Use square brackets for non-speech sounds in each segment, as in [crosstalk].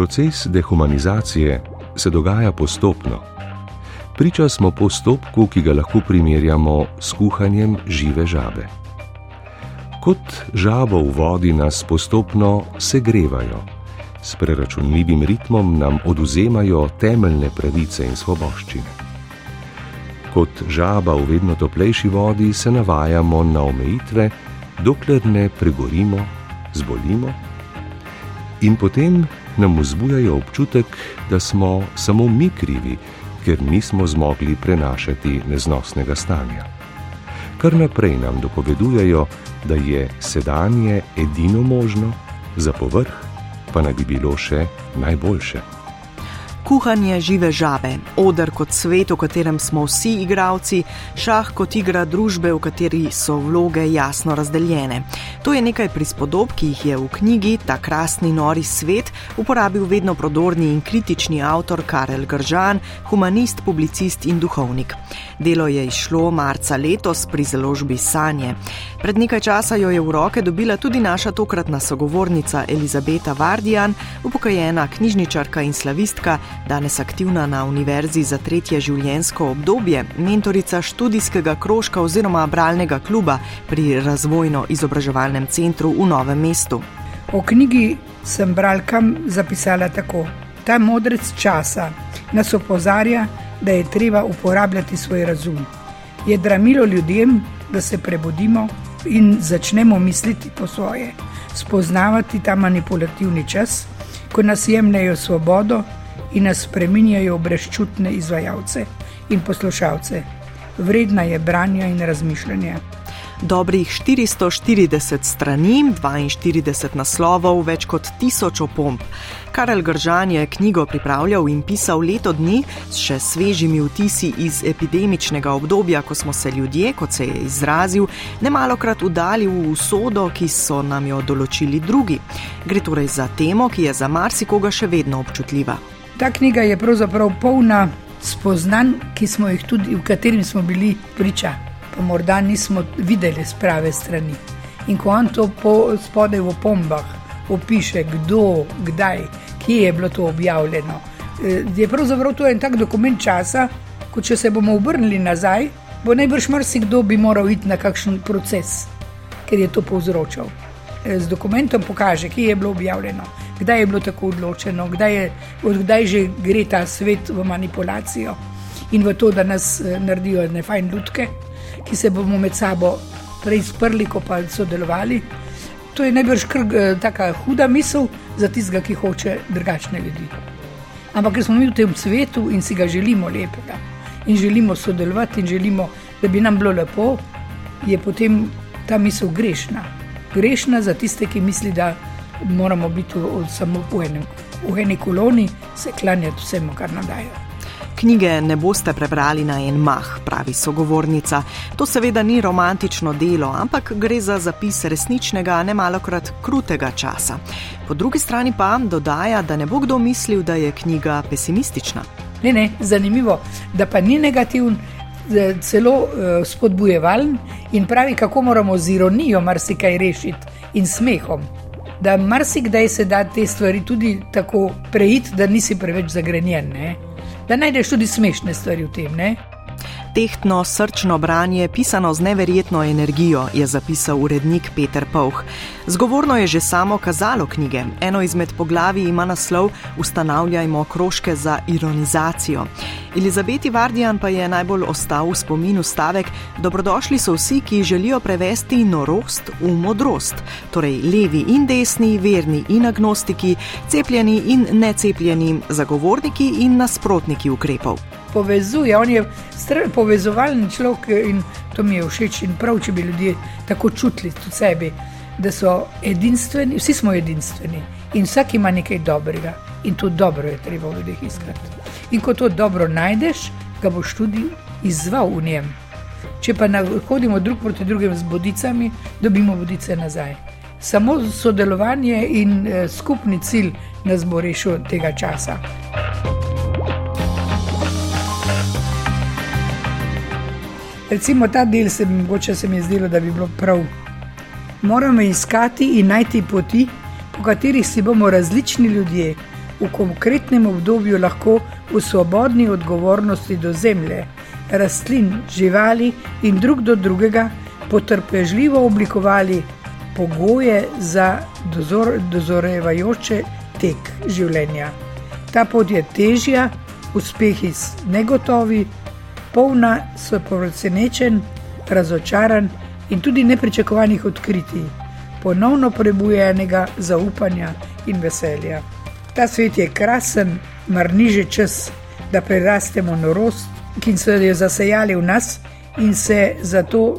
Proces dehumanizacije se dogaja postopno. Priča smo postopku, ki ga lahko primerjamo s kuhanjem žive žabe. Kot žabo v vodi nas postopno segrevajo, s preračunljivim ritmom nam oduzemajo temeljne pravice in svoboščine. Kot žaba v vedno toplejši vodi se navajamo na omejitve, dokler ne pregorimo, zbolimo in potem nam vzbujajo občutek, da smo samo mi krivi, ker nismo zmogli prenašati neznosnega stanja. Kar naprej nam dopovedujejo, da je sedanje edino možno, za povrh pa naj bi bilo še najboljše kuhanje žive žabe, odr kot svet, v katerem smo vsi igravci, šah kot igra družbe, v kateri so vloge jasno razdeljene. To je nekaj prispodob, ki jih je v knjigi Ta krasni nori svet uporabil vedno prodorni in kritični avtor Karel Gržan, humanist, publicist in duhovnik. Delo je išlo marca letos pri založbi Sanje. Pred nekaj časa jo je v roke dobila tudi naša tokratna sogovornica Elizabeta Vardijan, upokojena knjižničarka in slavistka, danes aktivna na Univerzi za tretje življenjsko obdobje, mentorica študijskega krožka oziroma bralnega kluba pri razvojno-izobraževalnem centru v Novem mestu. O knjigi sem bralkam zapisala tako: Ta modrec časa nas opozarja, da je treba uporabljati svoj razum. Je dramilo ljudem, da se prebudimo in začnemo misliti po svoje, spoznavati ta manipulativni čas, ko nas jemljajo svobodo in nas spreminjajo v brezčutne izvajalce in poslušalce. Vredna je branja in razmišljanja. Dobrih 440 strani, 42 naslovov, več kot 1000 opomb. Karel Gržan je knjigo pripravljal in pisal leto dni s še svežimi vtisi iz epidemičnega obdobja, ko smo se ljudje, kot se je izrazil, nemalokrat udali v usodo, ki so nam jo določili drugi. Gre torej za temo, ki je za marsikoga še vedno občutljiva. Ta knjiga je pravzaprav polna spoznanj, ki smo jih tudi, v katerih smo bili priča, pa morda nismo videli z prave strani. In ko on to po, spodaj v pombah opiše, kdo, kdaj, kje je bilo to objavljeno, eh, je pravzaprav to en tak dokument časa, ko če se bomo obrnili nazaj, bo najbrž marsikdo bi moral iti na kakšen proces, ker je to povzročal. Eh, z dokumentom pokaže, kje je bilo objavljeno, kdaj je bilo tako odločeno, kdaj, je, kdaj že gre ta svet v manipulacijo in v to, da nas eh, naredijo ne fajn ljudke, ki se bomo med sabo prej sprli, ko pa sodelovali. To je najbrž eh, tako huda misel za tistega, ki hoče drugačne ljudi. Ampak ker smo mi v tem svetu in si ga želimo lepega in želimo sodelovati in želimo, da bi nam bilo lepo, je potem ta misel grešna. Grešna za tiste, ki misli, da moramo biti samo v, enem, v eni koloni, se klanjati vsemu, kar nam dajo. Knjige ne boste prebrali na en mah, pravi sogovornica. To seveda ni romantično delo, ampak gre za zapis resničnega, ne malokrat krutega časa. Po drugi strani pa dodaja, da ne bo kdo mislil, da je knjiga pesimistična. Ne, ne, zanimivo, da pa ni negativen, celo uh, spodbujevalen in pravi, kako moramo z ironijo marsikaj rešiti in smehom da marsikdaj se da te stvari tudi tako preiti, da nisi preveč zagrenjen. Ne? Da najdeš tudi smešne stvari v tem. Ne? Tehtno, srčno branje, pisano z neverjetno energijo, je zapisal urednik Peter Pauh. Zgovorno je že samo kazalo knjige. Eno izmed poglavij ima naslov Ustanavljajmo krožke za ironizacijo. Elizabeti Vardijan pa je najbolj ostal v spominu stavek: Dobrodošli so vsi, ki želijo prevesti norost v modrost. Torej, levi in desni, verni in agnostiki, cepljeni in necepljeni, zagovorniki in nasprotniki ukrepov povezuje, on je povezovalen človek in to mi je všeč. In prav, če bi ljudje tako čutili v sebi, da so edinstveni, vsi smo edinstveni in vsak ima nekaj dobrega in to dobro je treba v ljudeh iskati. In ko to dobro najdeš, ga boš tudi izval v njem. Če pa hodimo drug proti drugim z bodicami, dobimo bodice nazaj. Samo sodelovanje in eh, skupni cilj nas bo rešil tega časa. Recimo ta del se mogoče se mi je zdelo, da bi bilo prav. Moramo iskati in najti poti, po katerih si bomo različni ljudje v konkretnem obdobju lahko v svobodni odgovornosti do zemlje, rastlin, živali in drug do drugega potrpežljivo oblikovali pogoje za dozor, dozorevajoče tek življenja. Ta pot je težja, uspehi negotovi, polna so presenečen, razočaran in tudi nepričakovanih odkritij, ponovno prebujenega zaupanja in veselja. Ta svet je krasen, mar ni že čas, da prerastemo norost, ki so jo zasejali v nas in se, zato,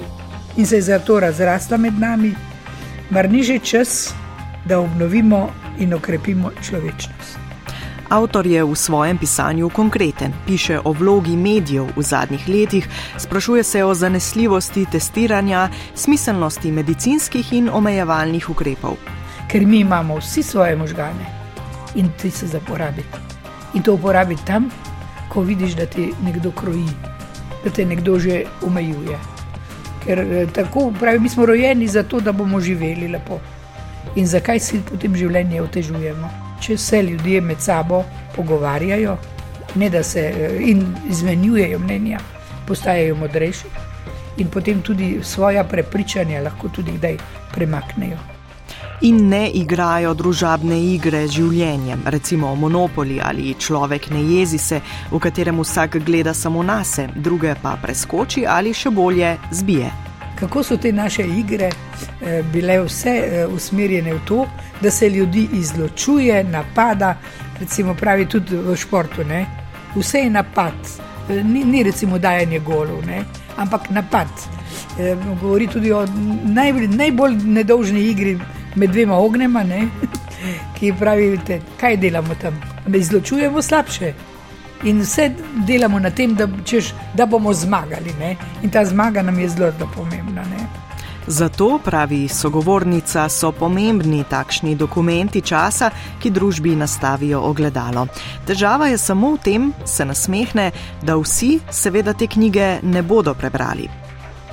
in se je zato razrasla med nami, mar ni že čas, da obnovimo in okrepimo človečnost. Avtor je v svojem pisanju konkreten, piše o vlogi medijev v zadnjih letih, sprašuje se o zanesljivosti testiranja, smiselnosti medicinskih in omejevalnih ukrepov. Ker mi imamo vsi svoje možgane in ti se zaporabiti. In to uporabiti tam, ko vidiš, da ti nekdo kroji, da te nekdo že omejuje. Ker eh, tako pravi, mi smo rojeni zato, da bomo živeli lepo. In zakaj si potem življenje otežujemo? Če se ljudje med sabo pogovarjajo, ne se in izmenjujejo mnenja, postajajo modrejši in potem tudi svoja prepričanja lahko tudi kdaj premaknejo. In ne igrajo družabne igre z življenjem, recimo Monopoli ali človek ne jezi se, v katerem vsak gleda samo na sebe, druge pa preskoči ali še bolje zbije kako so te naše igre eh, bile vse eh, usmerjene v to, da se ljudi izločuje, napada, recimo pravi tudi v športu. Ne? Vse je napad, eh, ni, ni recimo dajanje golov, ne? ampak napad. Govori tudi o naj, najbolj nedolžni igri med dvema ognjema, [laughs] ki pravi, kaj delamo tam. Izločujemo slabše. In vse delamo na tem, da, češ, da bomo zmagali. Ne? In ta zmaga nam je zelo, zelo pomembna. Ne? Zato, pravi sogovornica, so pomembni takšni dokumenti časa, ki družbi nastavijo ogledalo. Težava je samo v tem, se nasmehne, da vsi, seveda, te knjige ne bodo prebrali.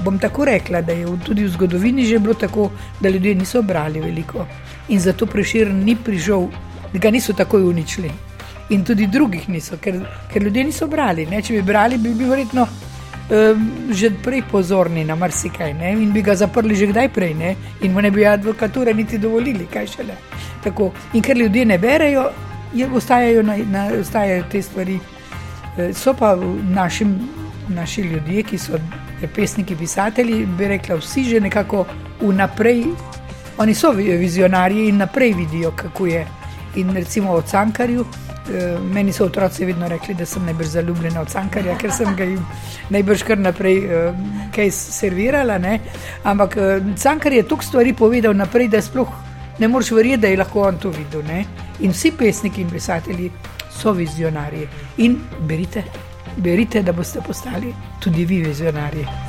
Bom tako rekla, da je tudi v zgodovini že bilo tako, da ljudje niso brali veliko in zato prešir ni prišel, da ga niso takoj uničili in tudi drugih niso, ker, ker ljudje niso brali. Ne? Če bi brali, bi bili verjetno um, že prej pozorni na marsikaj ne? in bi ga zaprli že kdaj prej ne? in mu ne bi advokature niti dovolili, kaj šele. Tako. In ker ljudje ne berejo, ostajajo, na, na, ostajajo te stvari. E, so pa našim, naši ljudje, ki so pesniki, pisatelji, bi rekla, vsi že nekako vnaprej. Oni so vizionarji in naprej vidijo, kako je. In recimo o Cankarju, Eh, meni so otroci vedno rekli, da sem najbolj zaljubljena od Cankarja, ker sem ga jim najbrž kar naprej uh, kaj servirala. Ne? Ampak uh, Cankar je toliko stvari povedal naprej, da sploh ne moreš verjeti, da je lahko on to videl. Ne? In vsi pesniki in pisatelji so vizionarji. In berite, berite, da boste postali tudi vi vizionarji.